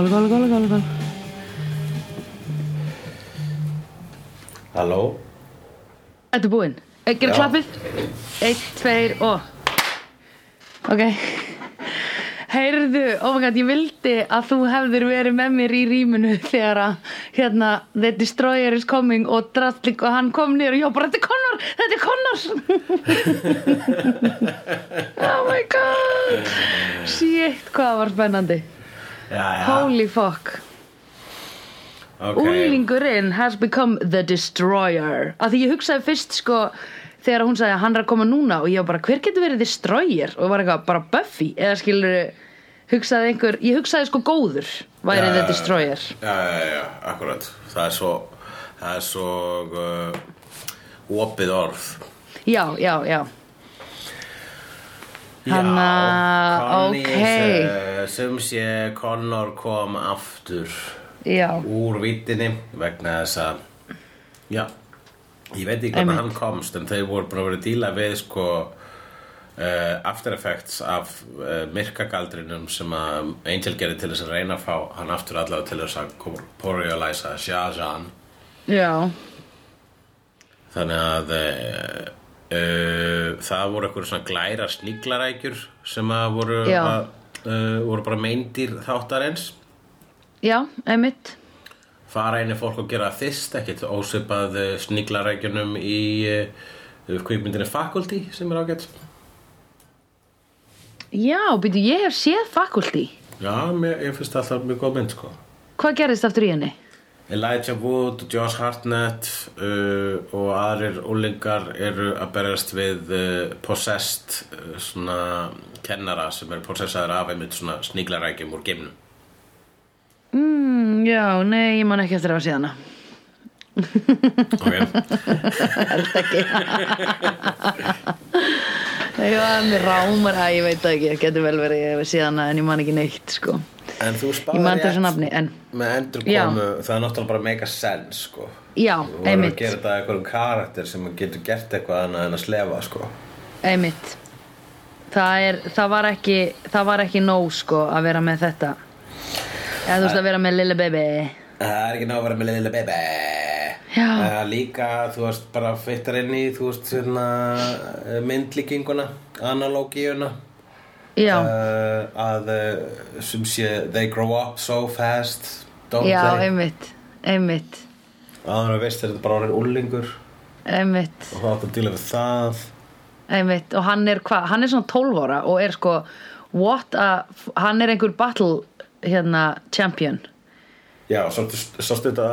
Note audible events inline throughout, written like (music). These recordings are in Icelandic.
Góli, góli, góli, góli, góli Halló? Þetta er búinn Gerðu Já. klappið. Eitt, tveir og. Ok. Heyrðu, oh my god, ég vildi að þú hefðir verið með mér í rýminu þegar að hérna The Destroyer is coming og Drastlik og hann kom niður og ég bara, þetta er Connor, þetta er Connor! (laughs) Oh my god. Shit, hvað var spennandi Holy fuck. Ok. Úlingurinn has become the destroyer. Af því ég hugsaði fyrst sko Þegar hún sagði að hann er að koma núna Og ég var bara, hver getur verið destroyer? Og var eitthvað, bara Buffy? Eða skilur, hugsaði einhver Ég hugsaði sko góður Væri Já, the destroyer. Já, já, já, akkurat. Það er svo Það er svo uh, Opið orð. Já, já, já Hanna, Connie ok. sem, sé Connor kom aftur Já, úr vittinni vegna þess að já, ég veit ekki hvernig hann komst en þeir voru bara verið að díla við sko uh, after effects af uh, myrkagaldrinum sem að Angel gerði til þess að reyna að fá hann aftur allavega til þess að corporealisa Shah-Jahan já, þannig að uh, það voru eitthvað svona glæra sníklarækjur sem að voru, að, uh, voru bara meindýr þáttarins. Já, einmitt. Fara einu fólk og gera þist ekkert ósipað sníklarækjunum í uh, kvikmyndinni Faculty sem er ágætt Já, byrju, ég hef séð faculty. Já, mér, ég finnst alltaf mjög góð mynd sko. Hvað gerðist aftur í henni? Elijah Wood, Josh Hartnett uh, og aðrir úlingar eru að berjast við uh, possessed uh, svona kennara sem eru possessaður af einmitt svona sníklarækjum úr geimnum. Mm, já, nei, ég man ekki eftir að sé hana. (laughs) Ok, (laughs) Held ekki? Ég var með rámar að ég veit ekki, það getur vel verið hana en ég man ekki neitt sko en þú spáði nafni, en með endurkomu, það er náttúrulega bara make a sense sko. Já, Þú voru að einmitt, gera þetta eitthvað karakter sem getur gert eitthvað annað en að slefa sko. Einmitt. Það er, það var ekki það var ekki nóg sko að vera með þetta. Eða þú veist að vera með lille baby Það er ekki ná að vera með lille baby Já. Það er líka, þú veist, bara fyttar inn í, þú veist, svona eh, myndlíkinguna, analógíuna uh, að uh, sem sé they grow up so fast don't já, they? einmitt einmitt, áður að veist er þetta bara orðin úlingur einmitt. Og það átt að díla við það. Einmitt og hann er hvað, hann er svona 12 ára og er sko what a, hann er einhver battle hérna champion. Já, sástu þetta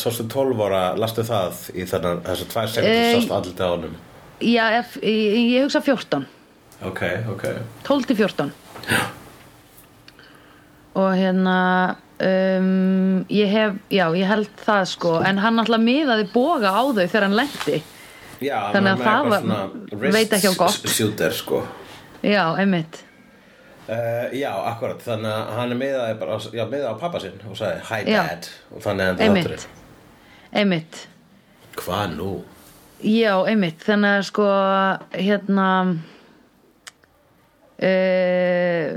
sástu 12 ára, lastu það í þessu tvær sekundur Eh, sástu allir á honum? já, ég, ég, ég hugsa 14 Ok, ok. 12 til 14 og hérna um, ég hef, já, ég held það sko. En hann alltaf miðaði boga á þau þegar hann lendi Já, Þannig að er það var- veit ekki á gott. shooter sko. Já, einmitt. Uh, já, akkurat, þannig að hann er miðaði bara, já, miðaði á pappa sinn og sagði hi Já. dad. Og þannig að hann einmitt, þátturinn. Einmitt. Hvað nú? Já, einmitt, þannig að sko hérna uh,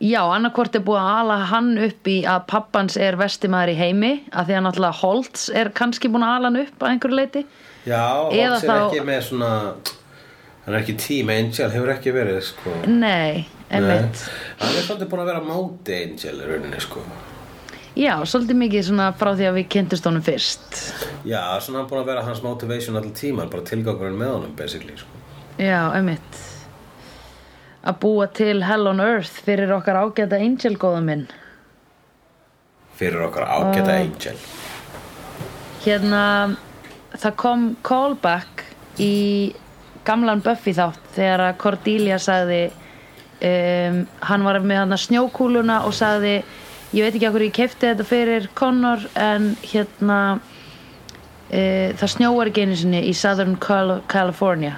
já, annarkvort er búið að ala hann upp í að pappans er vestimæður í heimi að því að náttúrulega Holtz er kannski búin að ala hann upp að einhverju leiti Já, Eða Holtz er þá- ekki með svona hann er ekki Team Angel, hefur ekki verið sko. Nei, einmitt. Hann er svolítið búin að vera á móti Angel í rauninni sko. Já, svolítið mikið svona frá því að við kynntust honum fyrst. Já, svona hann búin að vera hans motivation allir tíma bara tilgangurinn með honum basically sko. Já, einmitt að búa til Hell on Earth fyrir okkar ágæta Angel góða minn. Fyrir okkar ágæta Ah. Angel. Hérna það kom callback í gamlan Buffy þátt þegar að Cordelia sagði um, hann var með hann snjókúluna og sagði ég veit ekki okkur ég kefti þetta fyrir Connor en hérna uh, það snjóar ekki einu sinni í Southern Cal California.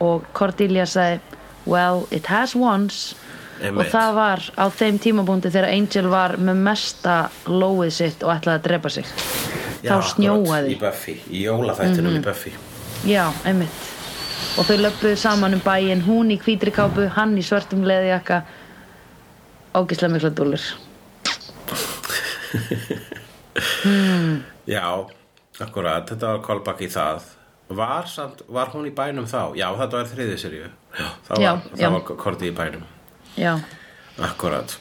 Og Cordelia sagði well it has once. Og Einmitt. það var á þeim tímabúndi þegar Angel var með mesta lóið sitt og ætlaði að drepa sig. Já, þá snjóaði. Í Buffy, í jólaþættinum Mhm. í Buffy. Já, einmitt. Og þau löpuðu saman um bæinn Hún í hvítri kápu, hann í svörtum leðjaka Ógislega mikla dúlur (laughs) Já, akkurat, þetta var callback í það Var, samt, var hún í bænum þá? Já, þetta var þriðið serju Já, það Já, var, já. það var Korti í bænum Já, Akkurat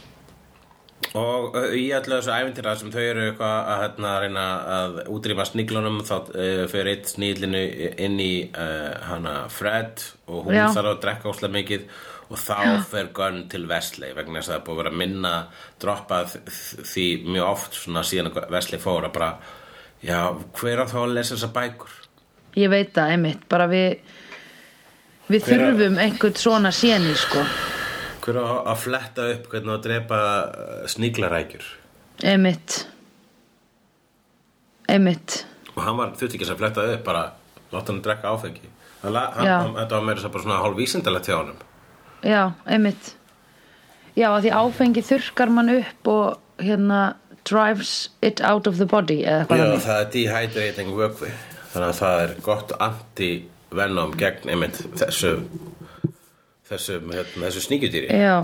Og í allu þessu ævintýra sem þau eru eitthvað að hérna, reyna að útrýma sniglunum þá uh, fyrir eitt snílinu inn í uh, hana Fred og hún Já. þarf að drekka óslega mikið og þá fer Gunn til Wesley vegna þess að það búið að vera að minna droppað því mjög oft svona síðan að Wesley fór að bara já, hver á þá að lesa þessa bækur? Ég veit það einmitt. Bara við við Hver er- þurfum einhvern svona séni sko. Hver á að fletta upp hvernig að drepa uh, sníglarækjur? einmitt. Einmitt. Og hann var þurfti ekki að fletta upp bara láta hann drekka áfengi. Hann, hann, þetta var meira svo bara svona hálf vísindalegt hjá honum. Já, einmitt. Já, að því áfengi þurrkar mann upp og hérna drives it out of the body Já, það er dehydrating vökvi þannig að það er gott anti-venom gegn einmitt þessu þessu, hérna, þessu sníkjudýri Já,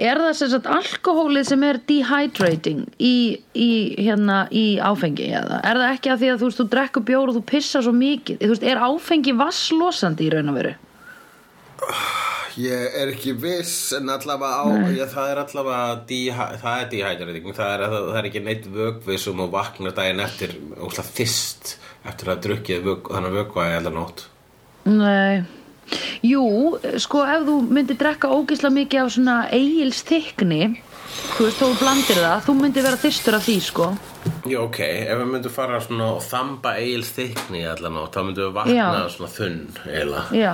er það sem sagt alkohólið sem er dehydrating í, í, hérna, í áfengi eða? Er það ekki að því að þú veist, þú drekkur bjór og þú pissar svo mikið? Þú veist, er áfengi vasslosandi í raun og veru? Ég er ekki viss en allavega á já, það er allavega það er dehydrating það er, það, það er ekki neitt vökvi sem þú vaknar daginn eftir óslega þist eftir að drukkið vök, þannig vökva í allar nótt Nei Jú, sko ef þú myndir drekka ógisla mikið af svona eigils þykni þú veist, þú blandir það þú myndir vera þyrstur af því, sko Já, ok, ef við myndum fara svona og þamba eigils þykni allan nótt þá myndum við vakna Já. svona þunn eiginlega Já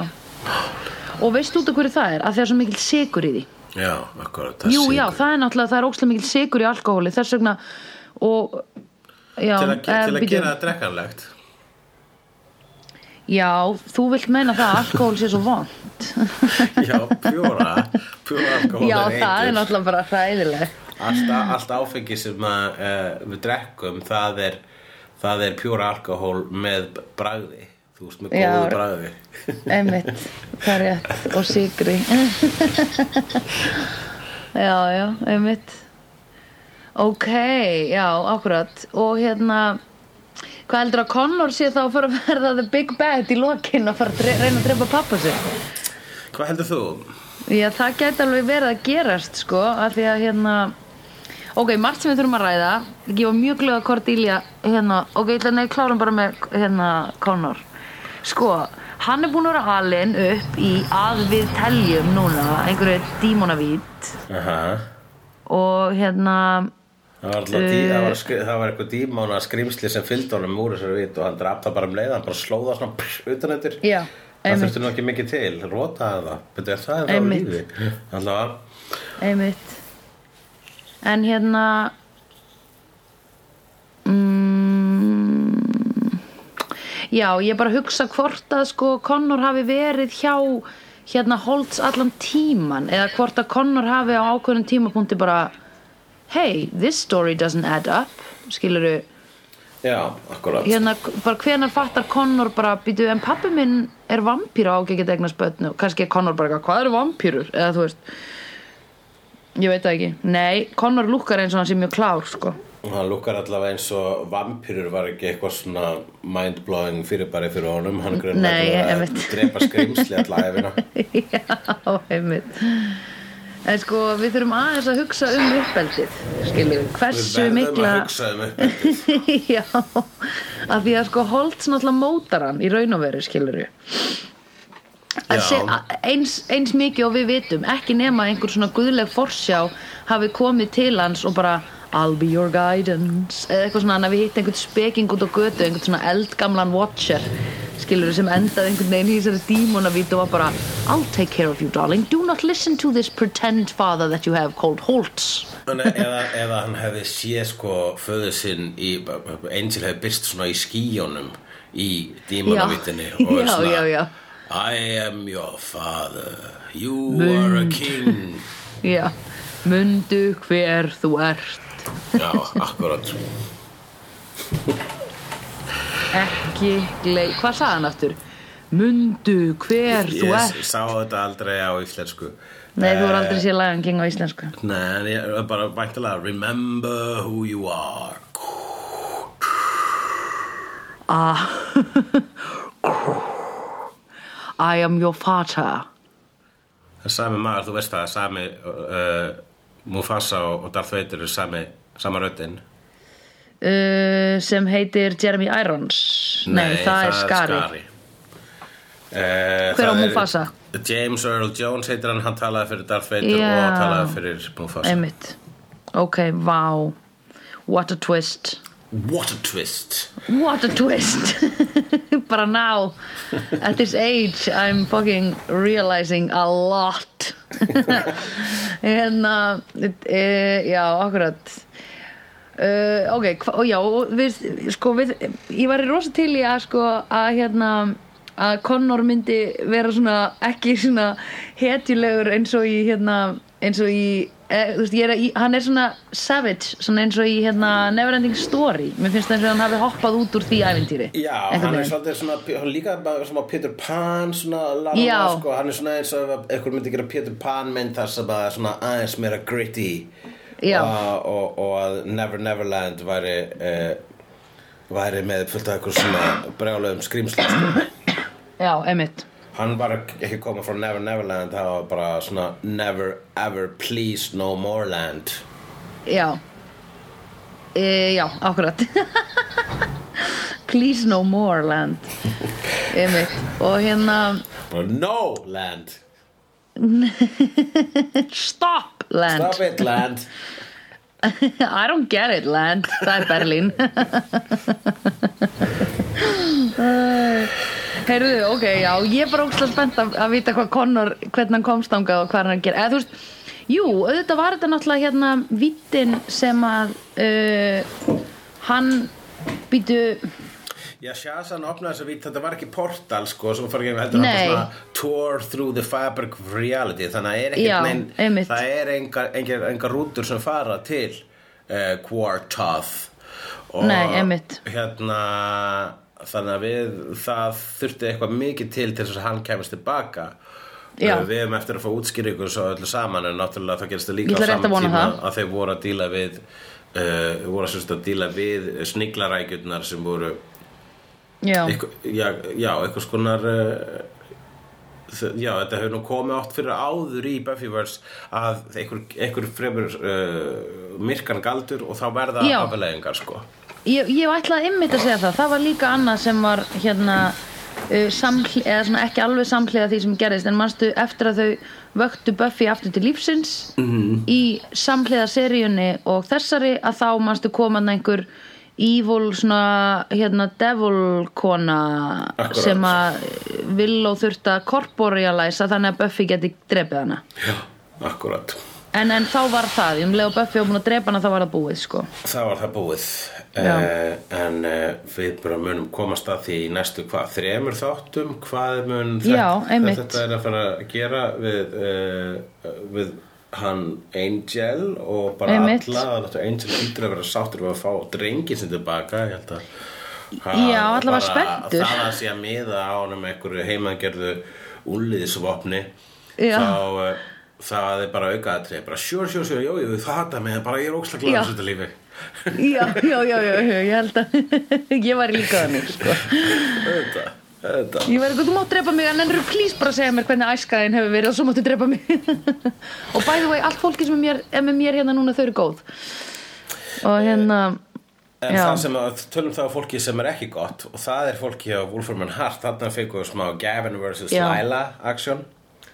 Og veistu út af hverju það er? Að það er svo mikil sigur í því Já, akkurat Jú, sigur. já, það er náttúrulega, það er ókslega mikil sigur í alkohóli þess vegna og já, Til að, til að bíddu. gera það drekkanlegt já, þú vilt meina það að alkohól sé svo vond (laughs) Já, pjóra Pjóra alkohól já, er það er náttúrulega bara hræðileg allt, allt áfengi sem að, uh, við drekkum það er, það er pjóra alkohól með bragði. Þú veist, með góðu (laughs) það er rétt. Og sigri (laughs) já, já, einmitt. Ok, já, akkurat. Og hérna hvað heldur að Connor sé þá að fara að verða the big bad í lokin og fara að reyna að drepa pappa sig Hvað heldur þú? Já, það gæti alveg verið að gerast sko, af því að hérna ok, margt sem við þurfum að ræða ég var mjög glöð að Cordelia hérna, ok, ætla að klárum bara með hérna Connor sko, hann er búin að vera alin upp í að við teljum núna einhverju dímonavít Aha. og hérna Það var, dí, það, var skri, það var eitthvað dímána skrimsli sem fylgdi honum úr þessari vit og hann draf það bara um leið, hann bara slóða svona pss, utan eftir. Já, Það þurfti nú ekki mikið til, rótaði það. Betur, það er það á Einmitt. lífi? Allavega, einmitt. En hérna mm, já, ég bara hugsa hvort að sko Connor hafi verið hjá hérna Holtz allan tíman eða hvort að Connor hafi á ákveðnum tímapunkti bara hey, this story doesn't add up skiluru, já, akkurat. Hérna bara hvenar fattar Connor bara býtu en pappi minn er vampíra á ekki að börn og kannski er Connor bara hvað eru vampírur? Eða þú veist ég veit það ekki, nei, Connor lukkar eins og hann sé mjög klár sko. Hann lukkar allavega eins og vampýrur var ekki eitthvað svona mind-blowing fyrirbæri fyrir honum. Hann Nei, grunnaði að drepa skrimsli alla efina (laughs) já, einmitt en sko við þurfum aðeins að hugsa um uppeldið skiljum, Við hversu verðum mikla að hugsa um uppeldið (laughs) já, af því að sko Holtz náttúrulega mótar hann í raun og veru skilur Já. eins, eins mikið og við vitum ekki nema einhver svona guðleg forsjá hafi komið til hans og bara I'll be your guidance eða eitthvað svona, hann hafi hitt einhvern speking út á götu einhvern svona eldgamlan watcher skilur sem endaði einhvern veginn í þessari dímonavít og var bara I'll take care of you darling, do not listen to this pretend father that you have called Holtz. Eða, eða hann hefði séð sko föðu sinn í, Angel hefði byrst svona í skíjónum í dímonavítinni Já. og er (laughs) Já, svona já, já. I am your father. You are a king. (laughs) Já, mundu hver þú ert. Já, akkurat (laughs) ekki gley... Hvað sagði hann aftur? Mundu hver þú Ég ert. sá þetta aldrei á íslensku. Nei, þú Eh. er aldrei séð Lion King á íslensku. Nei, ég er bara væntalega Remember who you are. Ah. I am your father. Það er sami maður, þú veist það, sami uh, Mufasa og Darth Vader er sami, sama röddin uh, sem heitir Jeremy Irons. Nei, það, er Skari Uh, Hver á það er- Mufasa? James Earl Jones heitir hann, hann talaði fyrir Darth Vader Já. og talaði fyrir Mufasa. Einmitt. Ok, vá. What a twist. What a twist. What a twist. (laughs) Bara now. At this age I'm fucking realizing a lot. (laughs) Hérna e, Já, akkurat uh, Ok, hva, og já við, sko, við, Ég var í rosa til í að sko að hérna að Connor myndi vera svona ekki svona hetjulegur eins og í hérna eins og í eh, þú veist, er, að- í, hann er svona savage svona eins og í hérna Neverending Story mér finnst það eins og hann hafi hoppað út úr því ævintýri Já, hann er svolítið svona, hann líka bara svona Peter Pan svona, Já. sko, hann er svona eins og einhver myndi gera Peter Pan mynd þar sem að svona aðeins meira gritty. Og, og, og að Never Neverland væri uh, væri með fullt af eitthvað svona brjálegum skrýmsla sko. Já, einmitt. Hann var ekki komað frá Never Neverland það var bara svona Never ever please no more land. Já. E, Já, akkurat. (laughs) Please no more land. (laughs) Einmitt. Og hérna no land. (laughs) Stop land. Stop it land. (laughs) I don't get it land. Það er Berlín. (laughs) Heyrðu, ok, já Ég er bara ógstlega spennt að, að vita hvað Connor hvernig hann komst þangað og hvað hann er að gera. Eða þú veist, jú, auðvitað var þetta náttúrulega hérna vittin sem að uh, hann býtu Já, Shazam opnaði að vít, þetta var ekki portal sko, svo fór ekki heldur Nei. hann svona tour through the fabric of reality þannig að er það er engar, engar, engar rútur sem fara til uh, Quartoth og Nei, hérna þannig að við, það þurfti eitthvað mikið til til þess að hann kemist tilbaka Já. Uh, við hefum eftir að fá útskýringu svo öllu saman en náttúrulega það gerist það líka á að saman tíma það. að þeir voru að díla við uh, voru að, að díla við sniglarækjurnar sem voru Já, Eitthvað, já, já, eitthvað skonar uh, já, þetta hefur nú komið átt fyrir áður í Buffyverse að einhver, einhver fremur uh, myrkan galdur og þá verða Já. afleðingar sko ég, ég ætlaði ymmit að segja það það var líka annað sem var hérna uh, samhli, eða svona ekki alveg samhliða því sem gerðist en manstu eftir að þau vöktu Buffy aftur til lífsins -hmm. í samhliða seríunni og þessari að þá manstu koman einhver evil svona hérna devil kona Akkúrat. sem að Willow þurfti að korporealæsa þannig að Buffy geti drepið hana. Já, akkurat en, en þá var það, um leið og Buffy var búin að drepa hana þá var það búið sko. Það var það búið. Uh, en uh, við bara munum komast að því í næstu hvað, þremur þáttum hvað mun Já, einmitt. þetta er að fara að gera við, uh, við hann Angel og bara Einmitt. alla Angel hýttur að vera sáttur að fá drengin sem tilbaka ég held að Já, allavega bara spenntur. það að sé að miða á hann með einhverju heimagerðu úliðisvopni þá uh, það er bara aukaðatrið bara sure, sure, sure, jú, jú, það hata mig bara ég er Já. glæður þetta lífi já, já, já, já, já, ég held að (laughs) ég var líka þannig sko. Þetta, ég eitthvað, þú mátt drepa mig en ennur please bara segja mér hvernig æskaðin hefur verið og svo máttu drepa mig. (laughs) Og by the way, allt fólki sem er, er með mér hérna núna þau eru góð. Og hérna En Já. það sem að tölum það á fólki sem er ekki gott og það er fólki á Wolfram and Hart þarna fengum við smá Gavin vs. Lila aksjón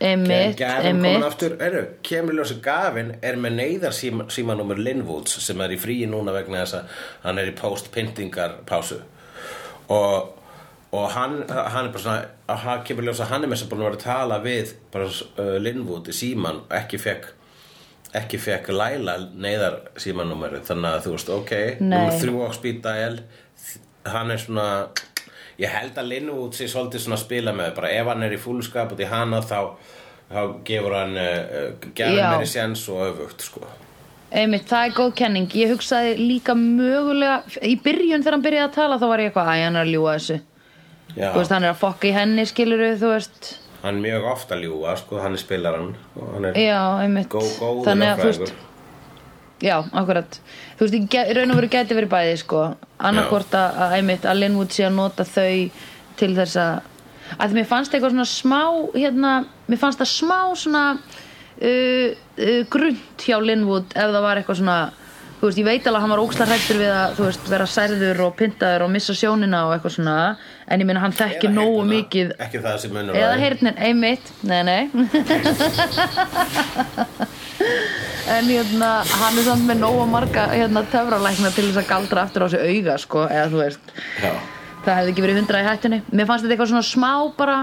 Einmitt, Gavin komin aftur, heyrðu, kemur ljósi Gavin er með neyðar síma, símanúmer Linwoods sem er í fríi núna vegna þess að hann er í post-pyntingar pásu og, og hann, hann er bara svona að hann kemur ljósi að hann er þess að búin að vera að tala við bara uh, Linwood í síman og ekki fekk ekki fekk Laila neyðar símanúmeru þannig að þú veist, ok nummer þrjú á dial hann er svona ég held að Linwood sé svolítið svona að spila með bara ef hann er í fúlskap út í hana þá, þá gefur hann uh, gefur Já. meiri séns og öfugt sko. Einmitt, það er góð kenning Ég hugsaði líka mögulega Í byrjun þegar hann byrjaði að tala þá var ég eitthvað Æ, hann er að ljúga þessu. Þú veist, hann er að fokka í henni skiluru Þú veist. Hann er mjög ofta ljúga sko, hann er spilaran og hann er Já, einmitt. gó, góður Þannig að, þú veist, Já, akkurat. Þú veist, í raun og veru gæti verið bæði sko. annarkvort að, að, einmitt, að Linwood sé að nota þau til þess að að mér fannst eitthvað svona smá hérna, mér fannst það smá svona uh, uh, grunt hjá Linwood ef það var eitthvað svona þú veist, ég veit alveg að hann var óksla hrættur við að þú veist, vera særður og pyntaður og missa sjónina og eitthvað svona, en ég meina hann þekkir nógu heyrnina. mikið ekki það sem munur eða heyrnin, einmitt. Nei, nei. (laughs) En hérna hann er samt með nógu marga hérna, töfralækna til þess að galdra aftur á sig auga sko, eða þú veist. Já. það hefði ekki verið hundra í hættunni. Mér fannst þetta eitthvað svona smá bara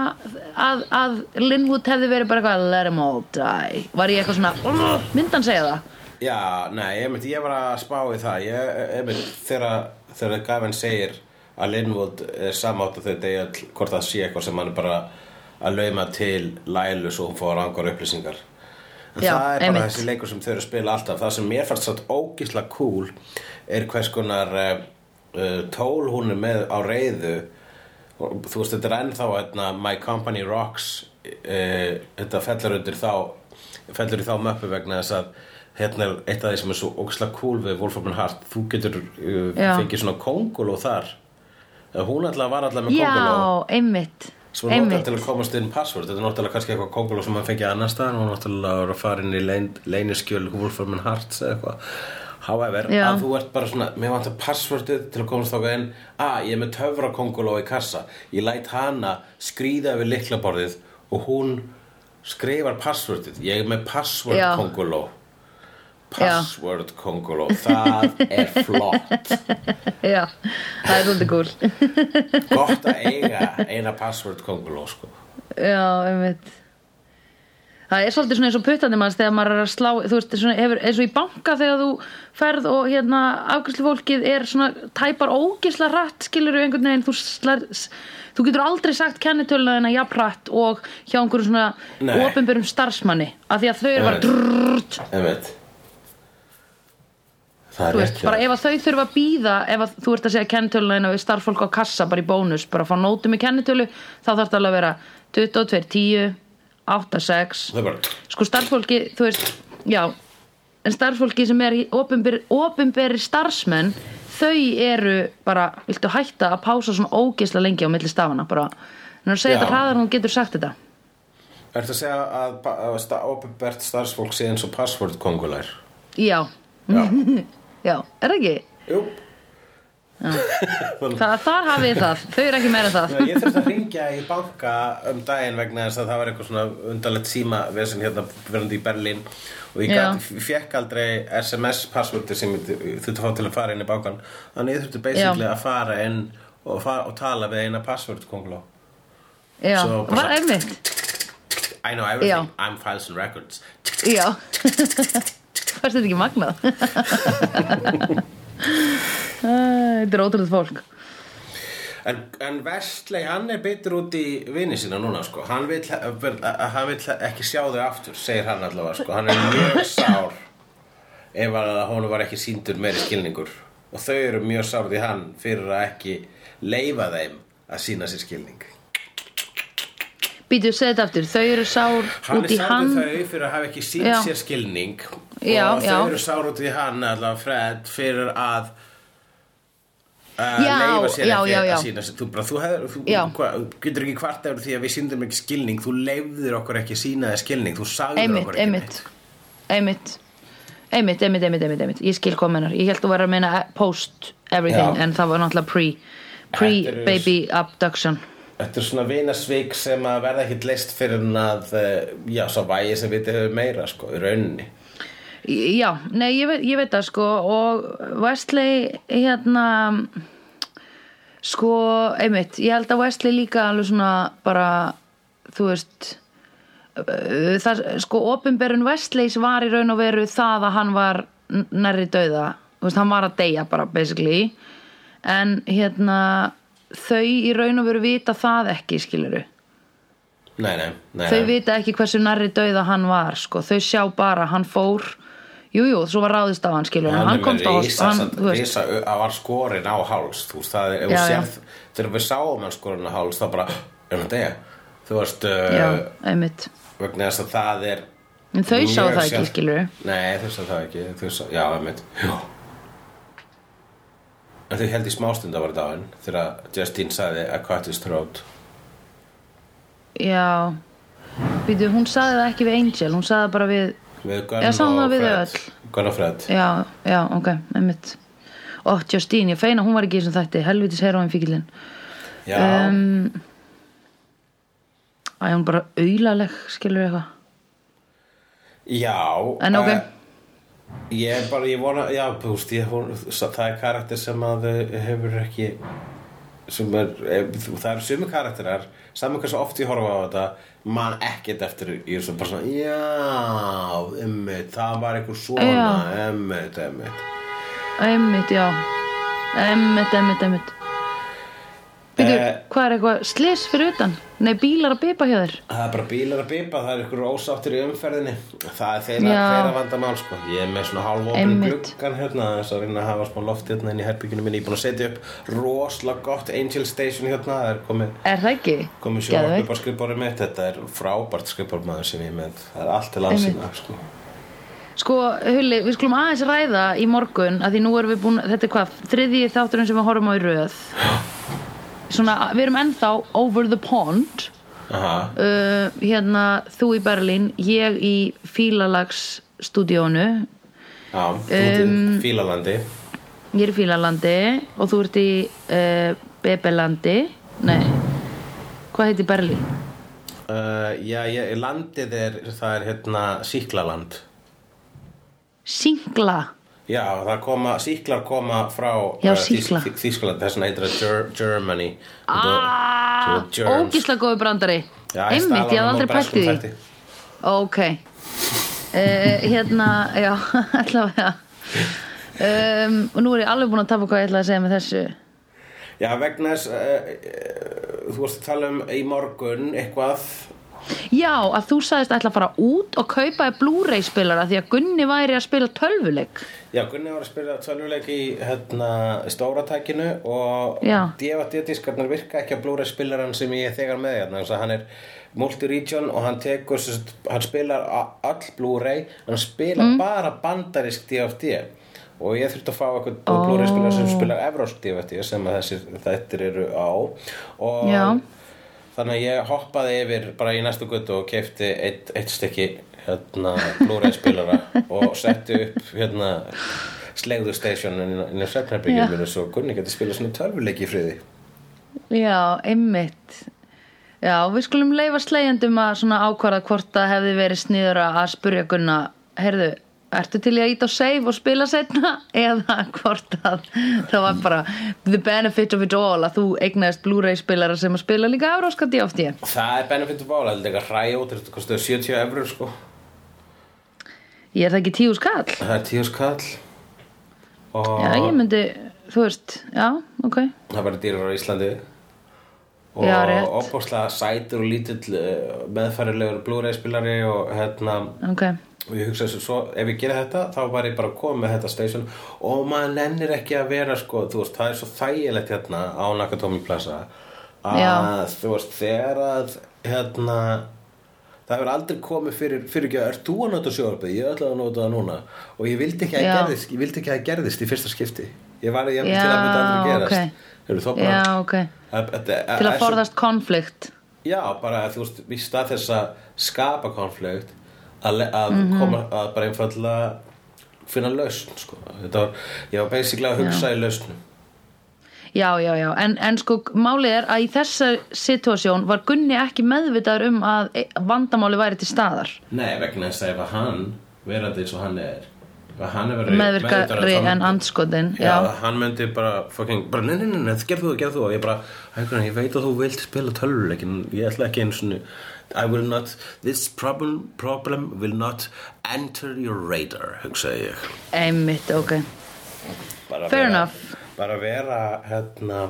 að, að Linwood hefði verið bara eitthvað let him all die. Var ég eitthvað svona, hann segja það Já, nei, ég, myndi, ég var að spá í það. Ég, ég myndi, þegar, þegar Gavin segir að Linwood er samátt þetta er all, hvort það sé eitthvað sem hann er bara að lauma til Lælu svo hún fór rangar upplýsingar. En Já, það er bara þessi leikur sem þau eru að spila alltaf. Það sem mér fannst satt ógísla cool er hvers konar uh, tól hún er með á reyðu og þú veist, þetta er ennþá hérna, My Company Rocks uh, þetta fellur undir þá fellur í þá möppu vegna þess að hérna er eitt af því sem er svo ógæslega cool við Wolfram Hart, þú getur uh, Já. fengið svona konguló þar Uh, hún alltaf var alltaf með já, konguló einmitt sem er einmitt, til að komast inn password þetta er náttúrulega kannski eitthvað konguló sem hann fengið annar stað og náttúrulega var að fara inn í lein, leyniskjöl Wolfram Hart eða eitthvað However, Já. að þú ert bara svona mér vantar passwordið til að komast þá inn að ég er með töfra konguló í kassa ég læt hana skrýða við liklaborðið og hún skrifar passwordið ég er með password Já. konguló Já. Password konguló það er flott. (laughs) Já, það er svolítið cool. (laughs) Gott að eiga eina password konguló sko. Já, einmitt. Það er svolítið svona eins og puttandi manns þegar maður er að slá, þú veist, svona, hefur, eins og í banka þegar þú ferð og hérna afgæslu fólkið er svona tæpar ógisla rætt, skilur einhvern veginn, þú slar, þú getur aldrei sagt kennitöluna þennan jafn rætt og hjá einhverjum svona Nei. opinberum starfsmanni, af því að þau eru bara drrrt, Einmitt. það er þú rétt veist, bara ef að þau þurfa að býða ef að þú ert að segja kennitöluna við starffólk á kassa bara í bónus, bara að fá nótum í kennitölu, þá þarf það alveg að vera 22, 10, 8, 6 það er bara sko starfsfólki, þú veist, já en starfsfólki sem er ofinberi, starfsmenn þau eru bara, viltu hætta að pása svona ógeisla lengi á milli stafana bara, en að segja Já. þetta hraðar þú getur sagt þetta Ertu að segja að, að sta- opinbert starfsfólk sé eins og password kongulær? já, Já. (laughs) já, er það ekki? Jú. (laughs) Það, þar hafið það, þau eru ekki meira það. Ég þurfti að ringja í banka um daginn vegna þess að það var eitthvað svona undarlegt síma vesen hérna verandi í Berlín og ég gat, fekk aldrei SMS passwordi sem ég þurfti að fá til að fara inn í bankan þannig ég þurfti basically Já. að fara inn og, fara, og tala við eina password konguló já, Svo bara var einmitt. I know everything, Já. I'm files and records. Já fannst þetta ekki magnað þetta er ótrúlega fólk En, en Vestley, hann er bitur út í vini sína núna, sko. Hann vill, hann vill ekki sjá þau aftur, segir hann allavega, sko. Hann er mjög sár ef hún var ekki síndur meiri skilningur. Og þau eru mjög sár því hann fyrir að ekki leifa þeim að sína sér skilning. Býtu, segðu þetta aftur, þau eru sár Hann út er í sár hann. við þau fyrir að hafa ekki sínt Já. sér skilning. Já, og þau eru sár út í hann, allavega Fred, fyrir að Já, leifa sér ekki að sína sér þú, bara, þú, hefur, þú hva, getur ekki hvart eftir því að við síndum ekki skilning. Þú leifðir okkur ekki sína þér skilning. Þú sagður einmitt, okkur ekki einmitt. einmitt. Einmitt, einmitt, einmitt, einmitt, ég skil mennar, ég held að vera að meina post everything, Já. en það var náttúrulega pre pre baby abduction Þetta er svona vinasvik sem að verða ekki leist fyrir en að eh, já, svo vægi sem við hefur meira sko, í rauninni. Já, nei, ég veit, ég veit það sko og Wesley hérna sko, einmitt ég held að Wesley líka alveg svona bara, þú veist uh, það, sko, opinberun Westleys var í raun og veru það að hann var nærri dauða, þú veist, hann var að deyja bara basically. En hérna þau í raun og veru vita það ekki skiluru Nei, nei, nei, þau vita ekki hversu nærri dauða hann var sko. þau sjá bara, hann fór jújú, jú, svo var ráðist á hann skilur hann, hann komst á risa, hann, var skorin á háls veist, það er, Já, já. sérð þegar við sáum hann skorin á háls þá bara, hann degja þú veist uh, vegna þess að það er En þau sáu það ekki, skilurðu. Nei, þau sá það ekki sá, Já, einmitt já. Þau held í smástund að vera dáin þegar Justine sagði að cut his throat. Já. Býtu, hún saði það ekki við Angel Hún saði það bara við Við Gunn og Fred. Gunn og Fred. Já, já, ok, einmitt. Ó, Justine, ég feina, hún var ekki í þessum þætti. Helvitis heroin fíkilinn Já, um, Æ, hún bara auðlaleg Skilur eitthvað? Já En ok. eh, Ég bara, ég vona, já, veist, ég, vona, það er karakter sem að eh, hefur ekki sem er, eh, það eru sumi karakterar saman hversu oft ég horfa á þetta man ekkert eftir ég er svo bara svona, já, emmitt það var einhver svona, emmitt, emmitt Einmitt, já. Einmitt, einmitt, einmitt Býtu, Eh. hvað er eitthvað slis fyrir utan? Nei, bílar að bipa hjá þér það er bara bílar að bipa, það er einhver ósáttir í umferðinni það er þeirra, Já. þeirra vandamál sko. ég er með svona hálfópin Einmitt. gluggan hérna, þess að reyna að hafa smá loft hérna inn í herbygginu minni, ég er búin að setja upp rosalega gott Angel Station hérna, það er komið Er það ekki? komið sjónvarp Geðveikt. upp á skrifbóri mitt þetta er frábært skrifbórmaður sem ég er með það er allt til landsina sko. Sko, Hulli, við skulum aðeins ræða í morgun að því nú erum við búin, þetta er hvað, þriðji þátturinn sem við horfum á í röð (gasps) Svona, við erum ennþá over the pond. Uh, Hérna, þú í Berlín, ég í Fílalagsstúdíónu Já, Um, í Fílalandi. Ég er í Fílalandi og þú ert í uh, Bebelandi. Nei, hvað heitir Berlín? uh, Já, ég, landið er það er hérna Síklaland Singla Já, það koma, síklar koma frá Já, uh. Þý- Þýskaland, þess vegna heitir það Ger Germany. Ah, Svo germs. ógislega góðu brandari. Einmitt, ég hafði aldrei pælt í því. Ok. Uh, Hérna, já, (laughs) allavega. Um, Og nú er ég alveg búin að tapa hvað ég ætla að segja með þessu. Já, vegna þess uh, Þú varst að tala um í morgun eitthvað Já, að þú sagðist ætla að fara út og kaupa Blu-ray spilara því að Gunni væri að spila tölvuleik Já, Gunni var að spila tölvuleik í hérna, stóratækinu og. DVD-diskarnar virka ekki á Blu-ray spilaran sem ég þegar með hérna að hann er multi-region og hann tekur hann spilar all Blu-ray hann spilar Mm. bara bandarisk DVD og ég þurfti að fá eitthvað Blu-ray spilar sem spilar evrósk DVD sem að þessir þættir eru á og Já. Þannig að ég hoppaði yfir bara í næstu guttu og kefti eitt, eitt stykki hérna Blu-ray spilara og setti upp hérna slegðu stationin inn í Já. svefnherbyggjum minu svo Gunni geti spilað svona tölvuleik í friði Já, einmitt Já, við skulum leifa slegjandum að svona ákvarða hvort það hefði verið sniður að spurja Gunna Heyrðu, ertu til í að íta á save og spila setna? Eða hvort að það var bara the benefit of it all að þú eignaðist Blu-ray spilara sem að spila líka áráska DFT Það er benefit of all, þetta er eitthvað hræja út þetta kostuðu 70 eurur sko. Ég er það ekki tíu skall? Það er 10 skall. Og Já, ég myndi, þú veist, já, ok. það verður dýrar á Íslandi. Og opáslega sætur og lítill uh, meðfærilegur Blu-ray spilari og hérna Ok, og ég hugsa þessu ef ég gera þetta þá var ég bara að koma með þetta station. Og maður nennir ekki að vera sko, veist, það er svo þægilegt hérna á Nakatomi Plaza að Já. þú veist, þegar að hérna það hefur aldrei komið fyrir, fyrir ekki að er þú að nota sjóarbið, ég ætla að nota það núna. Og ég vildi ekki að gerðist vildi ekki að gerðist í fyrsta skipti. Ég var ég Já, til að mynda aldrei gerast. ok. Heyrðu, þá bara, já, ok. Að, að, Til að forðast konflikt. Já, bara þú veist, í stað þess að skapa konflikt að, að Mhm. koma að bara einfallega finna lausn, sko. Var, ég var basically að hugsa í lausnum. Já, já, já, en, en sko málið er að í þessa situasjón var Gunni ekki meðvitaður um að e- vandamáli væri til staðar Nei, vegna þess að ef að hann, verandi eins og hann er, hann meðvirkari en andskotin Já, já. hann myndi bara fucking, bara, nei, nei, nei, gerð þú gerð þú og ég bara, hægur, ég veit að þú vilt spila tölvuleikin, ég ætla ekki einu svona I will not, this problem, problem will not enter your radar, hugsaði ég. Einmitt, ok. Bara Fair vera, enough. bara vera hérna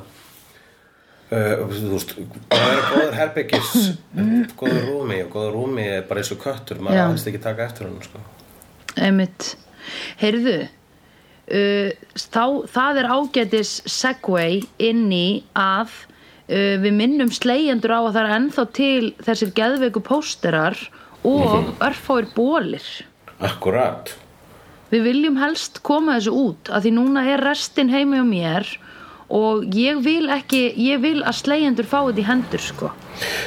uh, þú veist bara vera góður herbyggis góður rúmi og góður rúmi er bara eins og köttur maður aðeins ekki taka eftir hann sko. einmitt. Heyrðu uh, þá, það er ágætis segway inn í að uh, við minnum slegjendur á að það er ennþá til þessir geðveiku pósterar og örfáir bólir Akkurat. Við viljum helst koma þessu út að því núna er restin heimi á mér og ég vil ekki ég vil að slegjendur fá þetta í hendur sko.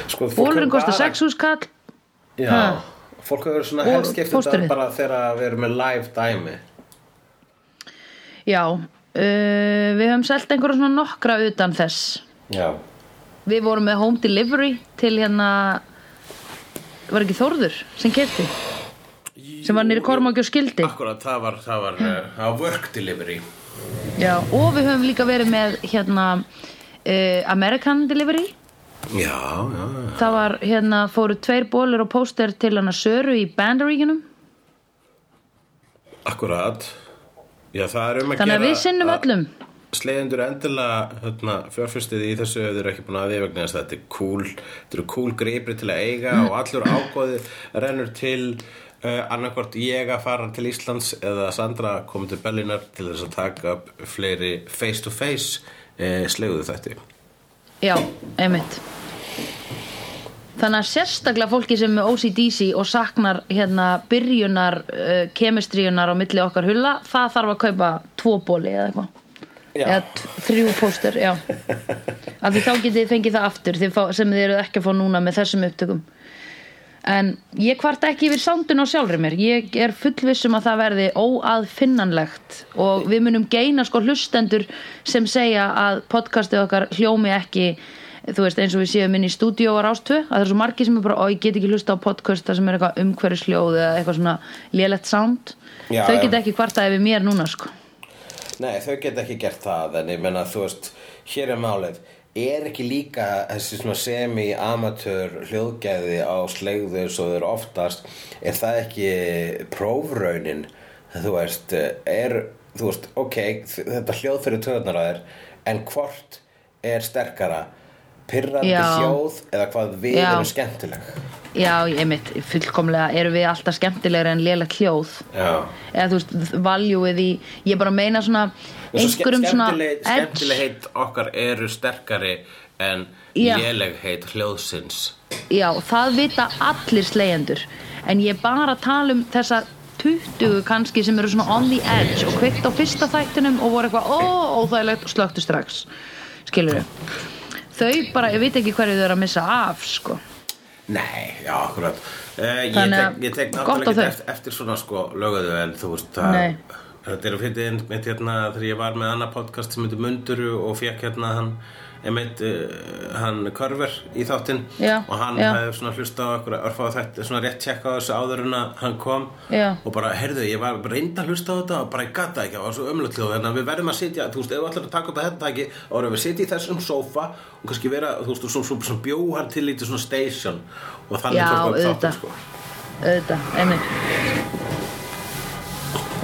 Sko, bólurinn kostar bara- 6 skall Já, Ha. fólk hefur svona Og þetta pósterið. bara þegar við erum með live dæmi. Já, uh, við höfum selt einhverja svona nokkra utan þess. Já, við vorum með home delivery til hérna var ekki Þórður sem kefti sem var nýri Kormáki og skildi? Akkurat, það var, það var, uh, work delivery. Já, og við höfum líka verið með hérna uh, American delivery. Já, já, já. Það var hérna fóru tveir bólur og póster til hana Söru í Bandaríkinum Akkurat. Já, það er um að þannig að gera við sinnum öllum Slegjendur endilega hérna, fjárfyrstið í þessu ef þeir eru ekki búin að því vegna þess að þetta er cool þetta eru cool greipri til að eiga og allur ágóði rennur til uh, annarkvort ég að fara til Íslands eða Sandra komið til Bellinar til þess að taka upp fleiri face to face uh, sleguðu þetta já, einmitt. Þannig að sérstaklega fólki sem er OCDC og saknar hérna byrjunar uh, kemistríunar á milli okkar hulla það þarf að kaupa tvo bóli eða eitthvað. Eða þrjú póster, já. Af því þá getið þið fengið það aftur þið fá, sem þið eruð ekki að fá núna með þessum upptökum. En ég kvart ekki yfir sándun á sjálfri mér. Ég er fullvissum að það verði óaðfinnanlegt og við munum geina sko hlustendur sem segja að podcastið okkar hljómi ekki þú veist eins og við séum inn í stúdíó á rástöð að það er svo margir sem er bara, ó ég get ekki hlusta á podcast það sem er eitthvað umhverfisljóð eða eitthvað svona lélegt sound. Já, þau get ekki kvartað yfir mér núna sko Nei, þau geta ekki gert það en ég menna þú veist, hér er málið. Er ekki líka þessi semi-amatör hljóðgæði á slegðu svo þau eru oftast er það ekki prófraunin? Þú veist, er þú veist, ok, þetta hljóð fyrir töðunar að þér en hvort er sterkara pyrrandi Já. hljóð eða hvað við Já. erum skemmtileg. Já, ég mitt, fullkomlega erum við alltaf skemmtilegri en lélegt hljóð. Já. Eða þú veist, valjúið í ég bara meina svona einhverjum svona skemmtilegheit okkar eru sterkari en Já. lélegheit hljóðsins. Já, það vita allir slegjendur en ég bara tala um þessa 20 kannski sem eru svona on the edge og kveikt á fyrsta þættinum og voru eitthvað óþægilegt og slöktu strax skilur þau bara, ég veit ekki hverju þau eru að missa af sko. Nei, já, akkurat. Uh, Ég tek, ég tek náttúrulega ekki eftir, eftir svona sko lögðu en þú veist það Nei. Þetta er að fyrir mitt hérna þegar ég var með annað podcast sem heitir Munduru og fekk hérna hann einmitt uh, hann Körver í þáttinn Já, og hann já. hefði svona hlusta á okkur örfáð þetta svona rétt tjekka á þessu áður en að hann kom Já. og bara, heyrðu, ég var reynda að hlusta á þetta og bara ég gata ekki, það var svo hljóð þannig að við verðum að sitja, þú veist, ef við ætlum að taka upp að þetta þá erum við að sitja í þessum sófa og kannski vera, þú veist, og svona, svona, svona bjóhar til lítið svona station og þannig við upp auðvitað. þáttinn, sko. auðvitað, einmitt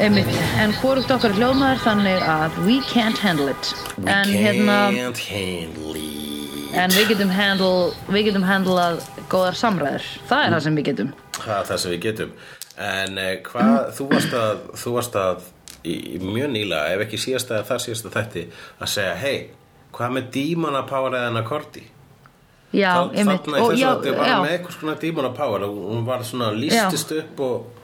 einmitt, en hvorugt okkar hljóðmaður þannig að we can't handle it. We en hérna handle en við getum handle við getum handlað góðar samræður. Það er það sem við getum. Það er það sem við getum. En eh, hvað, þú varst að þú varst að í, mjög nýla ef ekki síðasta eða þar síðasta þætti að segja, hei, hvað með dímona power eða en akkordi? já, Þa- einmitt í og þessu já, þetta var já, með eitthvað svona dímona power og hún var svona lístist upp og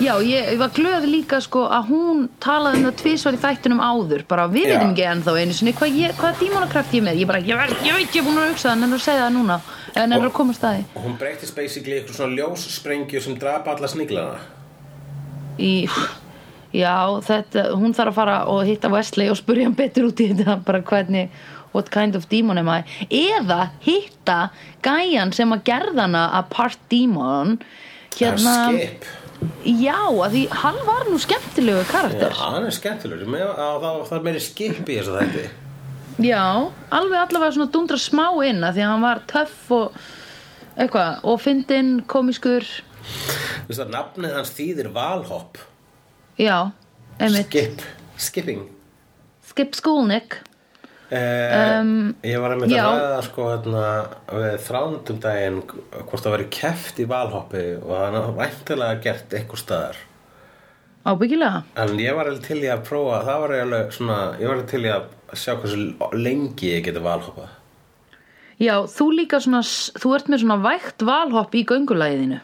já ég, var glöð líka sko að hún talaði um það tvisvar í þættunum áður. Bara við veitum ekki ennþá einu sinni hvað, ég, hvað dímonakraft ég með. Ég bara, ég, ég veit er búin að hugsa það en að segja það núna. En er að koma staði og hún breytist basically eitthvað svona ljóssprengju sem drapa alla sniglana í já, þetta, hún þarf að fara og hitta Wesley og spurja hann betur út í þetta bara hvernig, what kind of demon am I? Eða hitta gæjan sem að gerðana að part demon. Hérna, Skip já, að því hann var nú skemmtilegu Já, karakter hann er skemmtilegur. Það, er meiri skip í þessu þætti. Já, alveg allavega svona dundra smá inn að því að hann var töff og eitthvað, og fyndinn, komiskur. Þú veist að nafnið hans þýðir valhopp. Já, einmitt. Skip, skipping. Skip Skulnik Eh, ég var að já. ræða sko hérna við þrándum daginn hvort það væri keft í valhoppi og það er væntilega gert eitthvað staðar ábyggilega en ég var alveg til í að prófa það var alveg svona, ég var alveg til í að sjá hversu lengi ég geti valhoppað Já, þú líka svona, þú ert með svona vægt valhopp í göngulæðinu.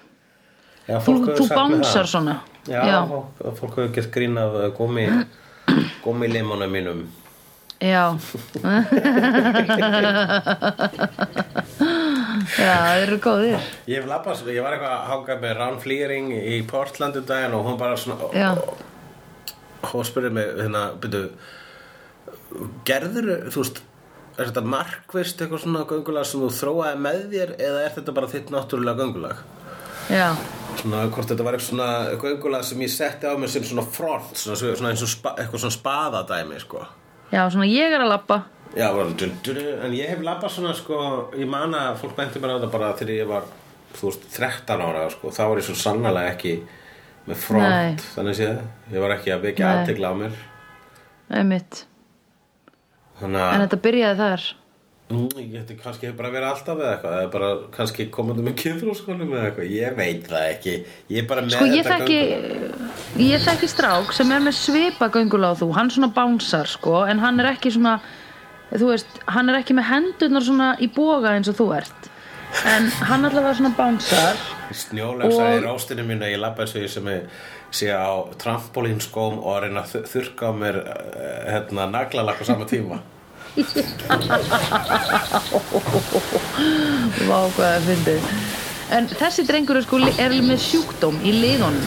Já, Þú, þú bánsar svona. Já, Fólk, fólk hefur gert grín af uh, gúmi, gúmilimunum mínum. Já. (laughs) Já, þeir eru góðir. Ég hef labbað, ég var eitthvað að hanga með Rán Flýring í Portland um daginn og hún bara svona, Já. hún spurði mig, hérna, byrju, gerður, þú veist, er þetta markvist eitthvað svona göngulag sem þú þróaði með þér eða er þetta bara þitt náttúrulega göngulag? Já, Svona, hvort þetta var eitthvað svona göngulag sem ég setti á mig sem svona front, svona, svona eins og spa, eitthvað svona spaðadæmi, sko. Já, svona ég er að labba. Já, en ég hef labbað svona sko, ég man að fólk benti mér á þetta bara þegar ég var, þú veist, 13 ára sko, þá var ég svo sannlega ekki með front, Nei. þannig séð ég var ekki að byggja aðtegla á mér Einmitt. þannig En að þetta byrjaði þar. ég geti kannski bara verið alltaf eða eitthvað eða bara kannski komandi með kynfróskonum eða eitthvað, ég veit það ekki ég er bara með Sko, þetta þekki, göngulag. ég þekki strák sem er með svipa göngulega á þú. Hann svona bánsar, sko, en hann er ekki svona, þú veist, hann er ekki með hendurnar svona í boga eins og þú ert. En hann allavega svona bánsar. snjólösa í Og- róstinu mínu ég labba þessu sem ég sé á trampolínskóm og að reyna að þu- þurrka á mér eh, hérna, naglalakk á sama tíma (laughs) Vá, hvað það fyndið. En þessi drengur er sko er með sjúkdóm í liðunum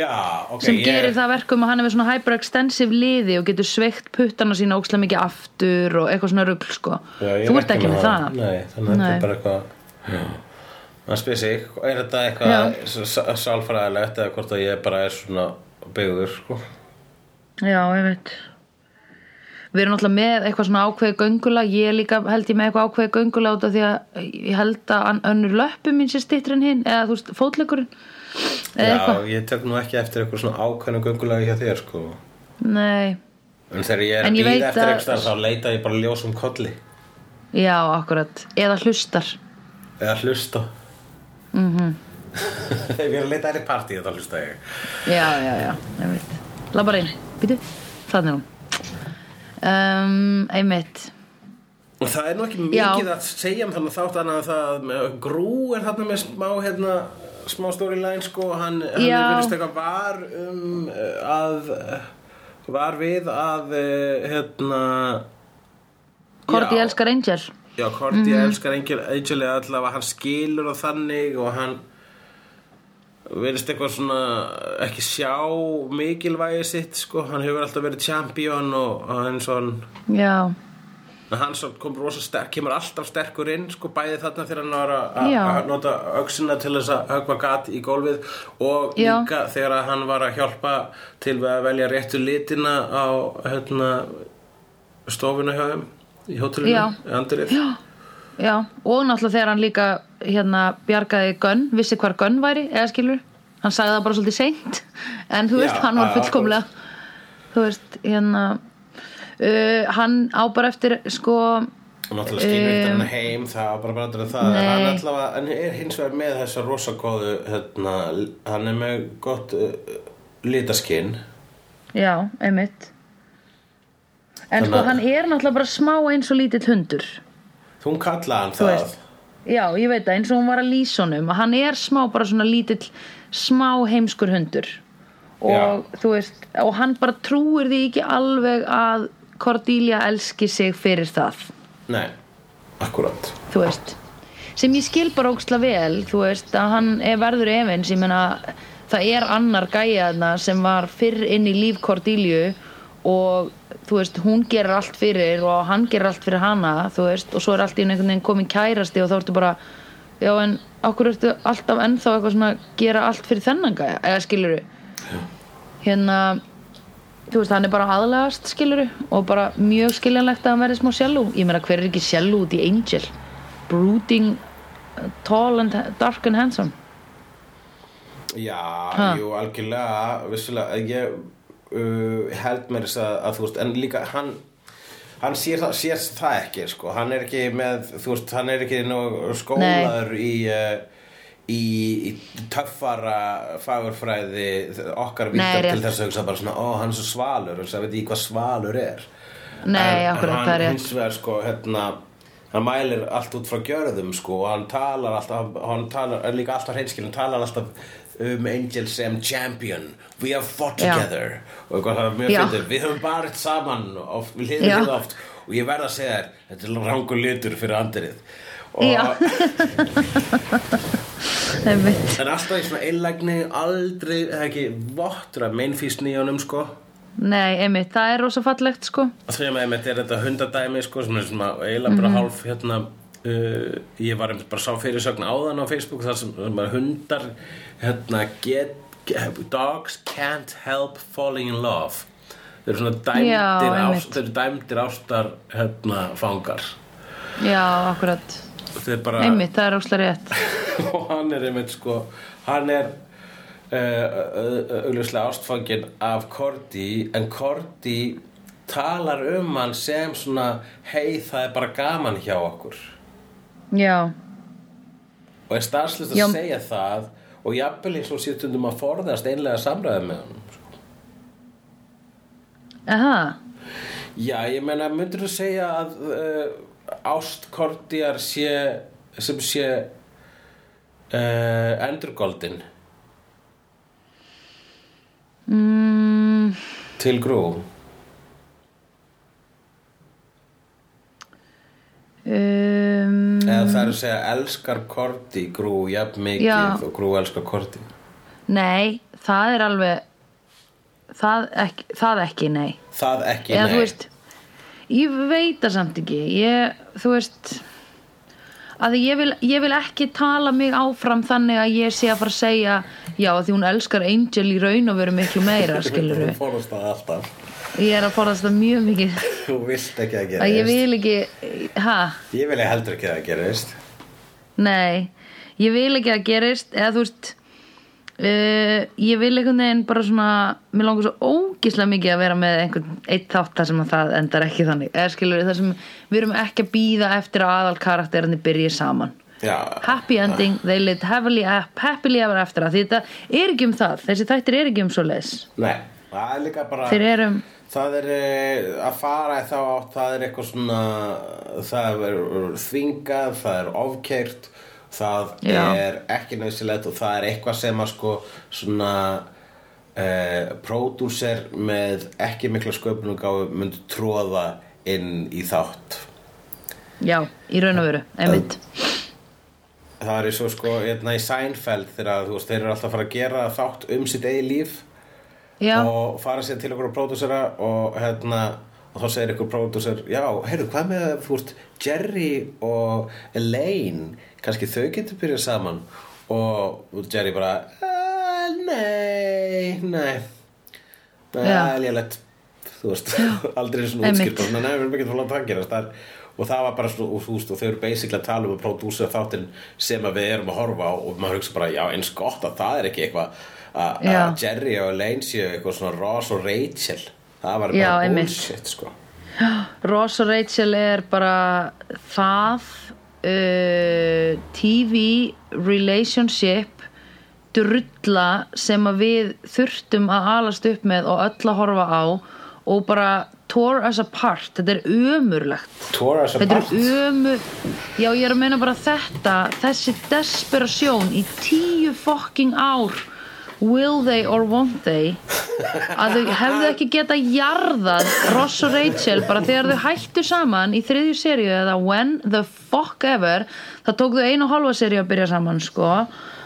Já, ok sem ég, gerir það að verkum að hann er með svona hyperextensive liði og getur sveikt puttana sína ókslega mikið aftur og eitthvað svona rugl sko. Ég Þú er ert ekki með það. Nei, þannig að þetta er bara eitthvað Það spyr sig, er þetta eitthvað sálfræðilegt eða hvort að ég bara er svona byggður sko? Já, ég veit. Við erum náttúrulega með eitthvað svona ákveði göngula Ég líka held ég með eitthvað ákveði göngula út af því að ég held að önnur löppu mín sé styttri en hinn eða þú veist, fótleikurinn Já, ég tek nú ekki eftir eitthvað svona ákveðnu göngulagi hjá þér sko. Nei, En þegar ég er veit eftir að- eitthvað þá leita ég bara ljósum kolli. Já, akkurat. Eða hlustar. Eða hlusta. Mm Mhm. -hmm. (laughs) Ef ég er að leita þér í partí þá hlusta ég. Já, já, já, ég veit. Labbar inn, býtu, þannig hún. Um, Einmitt. Og það er nú ekki Já. mikið að segja um þannig þátt annað að það Grú er þarna með smá hérna, smá storyline sko hann, hann er verið eitthvað var um eh, að eh, var við að eh, hérna Korti já, elskar Angel. Já, Korti Mhm. elskar Angel, Angel eða allavega hann skilur og þannig og hann verðist eitthvað svona ekki sjá mikilvægi sitt sko, hann hefur alltaf verið champion og, og hann Já, En hann kom rosa sterk, kemur alltaf sterkur inn sko bæði þarna þegar hann var að- nota öxina til þess að högva gat í gólfið og Já. líka þegar hann var að hjálpa til að velja réttu litina á hérna, stofuna hjá þeim í hótelinu, í andrið. já, já Og náttúrulega þegar hann líka hérna bjargaði Gunn, vissi hvar Gunn væri eða skilur, hann sagði það bara svolítið seint (laughs) en þú veist, hann var fullkomlega þú veist, hérna uh, hann á bara eftir sko Og náttúrulega skilur um, hann heim, það bara bara það. Nei. Hann allavega, en er hins vegar með þessa rosa góðu, hérna, hann er með gott uh, litaskinn. Já, einmitt En Þannig sko hann er náttúrulega bara smá eins og lítill hundur Þú kallaði hann það. veist. Já, ég veit það, eins og hún var að lýsa honum Hann er smá bara svona lítill smá heimskur hundur og veist, og hann bara trúir því ekki alveg að Cordelia elski sig fyrir það. Nei, akkurat. þú veist sem ég skil bara óksla vel þú veist að hann er verður efins ég meina það er annar gæja þarna sem var fyrr inn í líf Cordelia og þú veist hún gerir allt fyrir og hann gerir allt fyrir hana þú veist og svo er allt í einhvern veginn komin kærasti og þá ertu bara já en okkur ertu alltaf ennþá eitthvað svona gera allt fyrir þennan gæja? Eða skilur hérna þú veist hann er bara aðlegast skilur og bara mjög skiljanlegt að hann verði smá sjálfú ég meina hver er ekki sjálfú út í Angel? Brooding uh, tall and dark and handsome. Já, Ha. jú, algjörlega vissulega, ég uh, held mér þess að, að þú veist, en líka hann hann sér það, sér það ekki sko, hann er ekki með þú veist, hann er ekki nú skólaður í, uh, í í töffara fagurfræði okkar rétt. til þess að hugsa bara svona, ó, hann er svo svalur. Og þess að veit ég hvað svalur er? Nei, en akkurat, hann hins vegar sko, hérna hann mælir allt út frá gjörðum sko og hann talar alltaf hann talar, er líka alltaf hreinskil hann talar alltaf um Angel sem champion. We have fought Já. together. Og það er mjög fyndið. Við höfum barið saman oft, við hliðum við oft. Og ég verð að segja þér þetta er rangur litur fyrir andrið. og. (laughs) en alltaf í svona einlægni aldrei, eða ekki vottur af meinfísni í honum sko. Nei, einmitt, það er rosa fallegt sko. Þegar með einmitt er þetta hundadæmi sko sem er svona eiginlega bara hálf hérna uh, ég var einmitt bara sá fyrirsögn áðan á Facebook þar sem, bara hundar hérna get, get dogs can't help falling in love. Þeir eru svona dæmdir, Já, ást, þeir eru dæmdir ástar hérna fangar. Já, akkurat bara Einmitt, það er óslega rétt. (laughs) Og hann er einmitt sko hann er uh, augljóslega ástfangin af Korti en Korti talar um hann sem svona hei það er bara gaman hjá okkur. Já, og er starfslist að Já. segja það og jafnvel eins og séttundum að forðast einlega samræði með hann aha. Já, ég meina, myndir þú segja að uh, ástkortjar sé, sem sé uh, endurgoldin mm, til grú? um, Eða það er að segja elskar korti grú jafn mikið Já. og grú elskar korti? Nei, það er alveg Það ekki, það ekki nei. Það ekki, Eða nei. veist Ég veit það samt ekki. Ég, þú veist að ég vil, ég vil ekki tala mig áfram þannig að ég sé að fara að segja já því hún elskar Angel í raun og veru miklu meira (laughs) skilur alltaf. Ég er að forðast það mjög mikið. (laughs) Þú vilt ekki að að ég vil ekki ha, Ég vil heldur ekki að gerist. Nei ég vil ekki að gerist eða þú veist uh, ég vil einhvern veginn bara svona mér langar svo ógislega mikið að vera með einhvern eitt þátt þar sem að það endar ekki þannig. Eða skilur það sem við erum ekki að býða eftir að aðal karakterarnir byrji saman. Já, happy ending, they lived happily, happily ever after. Því þetta er ekki um það. Þessi þættir er ekki um svo leis nei, það er líka bara þeir eru um Það er eh, að fara þá átt, það er eitthvað svona, það er þvingað, það er ofkeirt, það Já. er ekki nöðsilegt og það er eitthvað sem að sko svona eh, pródúser með ekki mikla sköpunungáfu myndi tróða inn í þátt. já, í raun og veru, einmitt Það er svo sko hérna í Seinfeld þegar þú veist, þeir eru alltaf að fara að gera þátt um sitt eigi líf já, og fara sér til okkur pródúsera og hérna og þá segir ykkur pródúser já, heyrðu, hvað með þú veist Jerry og Elaine? Kannski þau getur byrjað saman. Og Jerry bara "Eh, nei, nei. Það er lélegt þú veist, (laughs) aldrei svona Einmitt. útskipt og svona, nei, við erum ekki að að það er, og það var bara svona, og þú veist, og þau eru basically að tala um að pródúsera þáttinn sem að við erum að horfa á og maður hugsa bara, já, eins gott að það er ekki eitthvað að að Jerry og Elaine séu eitthvað svona Ross og Rachel það var bara bullshit sko. Ross og Rachel er bara það uh, TV relationship drulla sem að við þurftum að alast upp með og öll að horfa á og bara tore us apart. Þetta er ömurlegt. Tore us apart? ömur já ég er að meina bara þetta þessi desperasjón í tíu fucking ár will they or won't they? (laughs) Að þau hefðu ekki geta jarðað Ross og Rachel bara þegar þau hættu saman í þriðju seríu eða when the fuck ever það tók þau einu og halva seríu að byrja saman sko.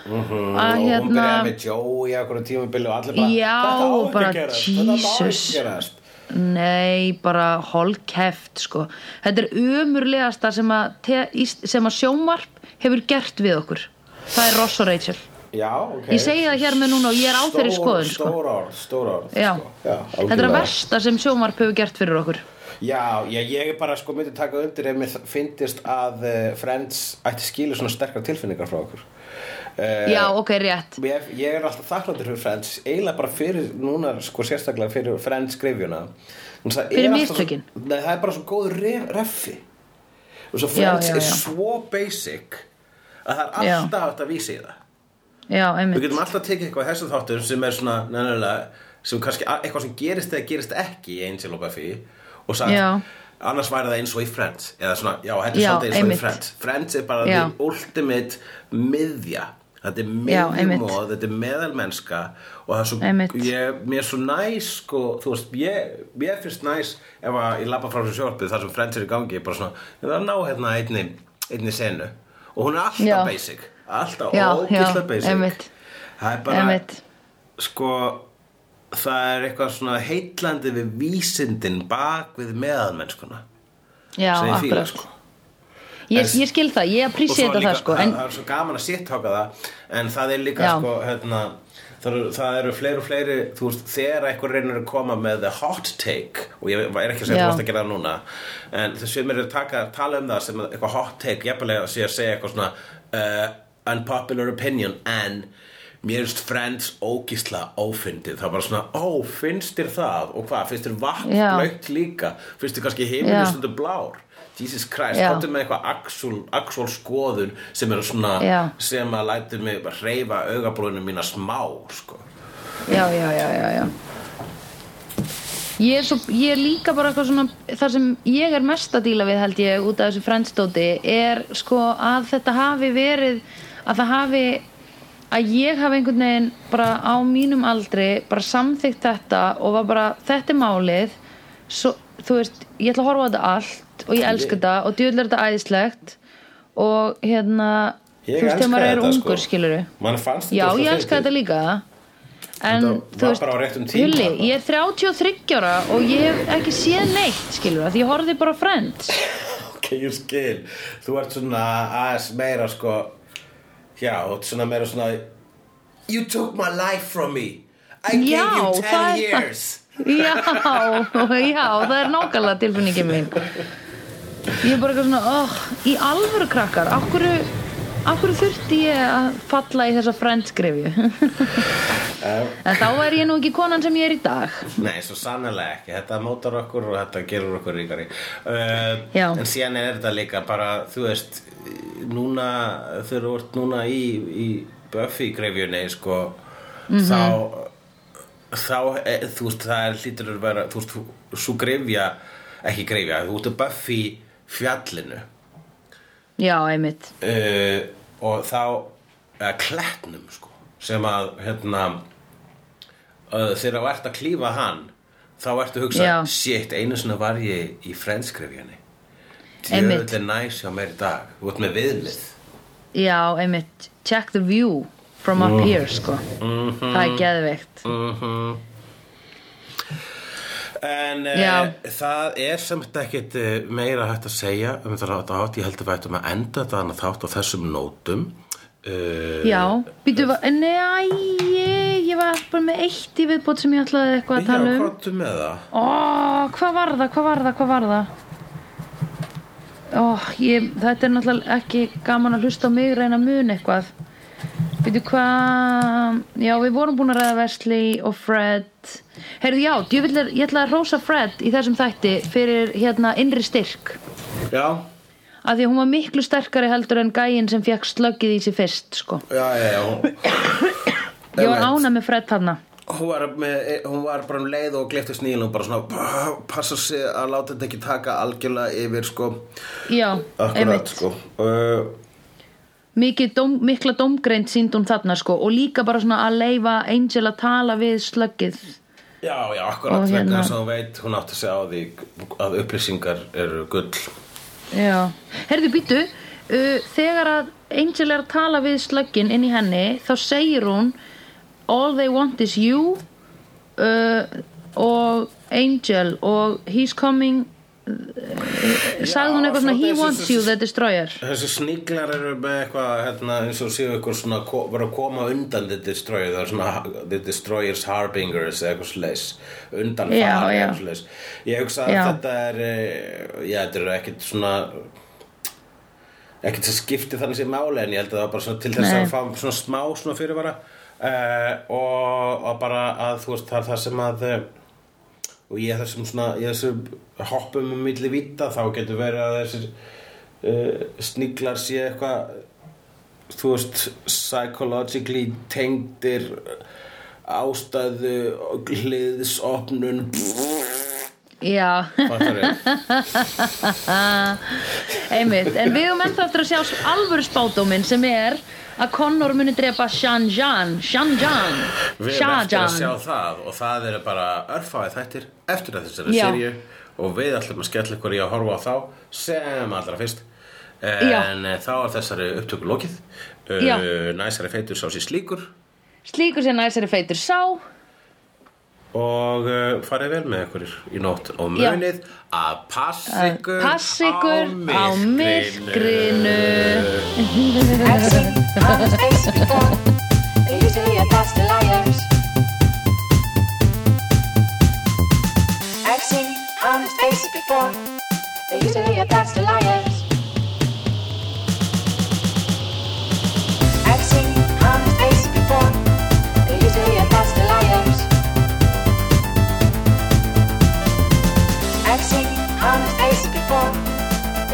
Mhm, að og hún hérna byrjaði með Joe í okkur tímabili og allir bara Já, þetta á ekki að gerast, þetta má ekki Jesus. gerast. Nei, bara hólkeft sko. Þetta er umurlegasta sem að, sem að sjómarp hefur gert við okkur. Það er Ross og Rachel Já, ok Ég segi það hér með núna og ég er á þeirri Stór- skoðun, sko. Stór orð, stór orð Já, sko. Já þetta er algjörlega. að versta sem sjómarp hefur gert fyrir okkur Já, já, ég er bara sko myndi taka undir ef mér finnist að uh, Friends ætti skilu svona sterkar tilfinningar frá okkur uh, Já, ok, rétt ég, ég er alltaf þakkláttur fyrir Friends eiginlega bara fyrir, núna sko sérstaklega fyrir Friends skrifjuna er Fyrir mistökin? Nei, það er bara svo góður ref, reffi og svo Já, Friends já, er já. svo basic að það er Já. alltaf hægt að vísa í það Já, Við einmitt. getum alltaf tekið eitthvað í þessum þáttum sem er svona, nænilega, sem kannski eitthvað sem gerist eða gerist ekki í Angel og Buffy og sagt Já. annars væri það eins og í Friends eða svona, já, þetta er svolítið eins og í einmitt. Friends. Friends er bara the ultimate miðja. Þetta er miðjumóð, þetta er meðalmennska og það er svo, ég, mér er svo næs sko, þú veist, ég, ég finnst næs ef að ég labba frá þessu sjórpið þar sem Friends er í gangi, bara svona, ég verð að ná hérna einni, einni senu. Og hún er alltaf basic, alltaf já, basic einmitt. það er bara Einmitt. sko það er eitthvað svona heitlandi við vísindin bak við meðalmennskuna Já, ég akkurat sko Ég, ég skil það, ég líka, það sko en, það er svo gaman að sitthaka það en það er líka Já. sko hérna, það, eru, það eru fleiri og fleiri þú veist, þegar eitthvað reynir að koma með the hot take og ég er ekki að segja Já. þú varst að gera það núna en þess sem er að taka, tala um það sem er eitthvað hot take, jafnlega að sé að segja eitthvað svona uh, unpopular opinion en mér finnst Friends ógísla ófyndið það bara svona, ó, finnst þér það og hvað, finnst þér vatn Já. blöytt líka finnst þér kannski Já. heiminu stundu blár Jesus Christ, komdu með eitthvað actual, actual skoðun sem er svona Já. sem að lætur mig bara hreyfa augabrúinu mína smá sko. Já, já, já, já, já Ég er, svo, ég er líka bara eitthvað svona það sem ég er mest að díla við held ég út af þessu frendsstóti er sko að þetta hafi verið að það hafi að ég hafi einhvern veginn bara á mínum aldri bara samþykkt þetta og var bara þetta er málið svo, þú veist, ég ætla að horfa á þetta allt og ég elska þetta og djöðlega er þetta æðislegt og hérna Ég þú veist, þegar maður er þetta, ungur sko. skiluru Já, ég elska þetta líka. En þú veist, Hulli, ég er 33 ára og ég hef ekki séð neitt, skilur því ég horfði bara á Friends. (laughs) Ok, ég skil. Þú ert svona aðeins meira sko já, ert svona meira svona you took my life from me. I gave Já, you 10 það það. years. Já, já, það er nákvæmlega tilfinningin mín. Ég er bara eitthvað svona, oh, í alvöru krakkar hverju, af hverju þurfti ég að falla í þessa Friends-grifju (laughs) En þá er ég nú ekki konan sem ég er í dag. Nei, svo sannlega ekki, þetta mótar okkur og þetta gerur okkur ríkari. Uh. En síðan er þetta líka bara, þú veist, núna, þegar þú ert núna í, í Buffy-greifjunni, sko, Mhm. þá, þá, e, þú veist, það er hlýtur að vera, þú veist, svo greifja, ekki greifja, þú að Buffy fjallinu Já, einmitt. Uh, og þá, eða klettnum, sko, sem að, hérna, uh, þegar þú ert að klífa hann þá ertu að hugsa, shit, einu svona var ég í frenskrifjani er næs hjá mér í dag. Þú ert með viðmið. Já, einmitt, check the view from up here, sko. Það er geðveikt. Mm en Já. uh, það er samt ekkit uh, meira hægt að segja um þetta þátt, ég held að við ættum að enda þetta þátt á þessum nótum uh, Já, býtu, nei, ég, ég var bara með eitt í viðbót sem ég ætlaði eitthvað að Já, tala um hvað áttu með það? Ó, hvað var það, hvað var það, hvað var það? Ó, ég, þetta er náttúrulega ekki gaman að hlusta á mig reyna að muna eitthvað Býtu hvað, já við vorum búin að ræða Wesley og Fred. Heyrðu já, djöfull er, ég ætla að rósa Fred í þessum þætti fyrir hérna innri styrk. Já, að því að hún var miklu sterkari heldur en gæinn sem fekk slöggið í sig fyrst sko. já, já, já (coughs) Ég var ánað með Fred þarna. Hún, var með, hún var bara um leið og gleypti sníl og bara svona "Pah, passa sig að láta þetta ekki taka algjörlega yfir sko. Já, einmitt. sko. Uh, dóm, mikla dómgreind sínd hún þarna sko og líka bara svona að leifa Angel að tala við slöggið. Já, já, akkurat vegna hérna- þess að hún veit hún átti að segja á því að upplýsingar eru gull. Já, herðu býtu uh, þegar að Angel er að tala við slöggin inn í henni þá segir hún All they want is you uh, og Angel og he's coming sagði hún eitthvað svona he wants you the destroyer. Þessi sníklar eru með eitthvað hérna, eins og séu eitthvað svona bara koma undan the destroyer það er svona the destroyers harbingers eitthvað slis undan já. eitthvað slis Ég hugsa að þetta er eh, já, þetta eru ekkit svona ekkert sem skipti þannig sem máli en ég held að það var bara svona til þess að fá svona smá svona fyrirvara. Uh, og, og bara að þú veist það er það sem að og ég þessum svona ég þessum hoppum um milli vita þá getur verið að þessir uh, sníklar sé eitthvað þú veist psychologically tengdir ástæðu hliðsopnun. Já, (laughs) einmitt. En við höfum ennþá eftir að sjá alvöru spádóminn sem er að Connor muni drepa Shan Jan Shan Jan Við erum eftir að sjá það og það eru bara örfáið þættir eftir þessari Já. seríu og við ætlum að skella ykkur í að horfa á þá sem allra fyrst. Já. en eh, þá er þessari upptöku lokið. Já. uh, næsari feitur sá sér slíkur. Slíkur sem næsari feitur sá og eh, farið vel með ykkur í nótt og munið að passa ykkur á myrkrinu. I've seen honest faces before They're usually a past liars. I've seen honest faces before They're usually a past liars.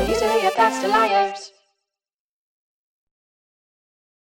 So you do your pastor liars.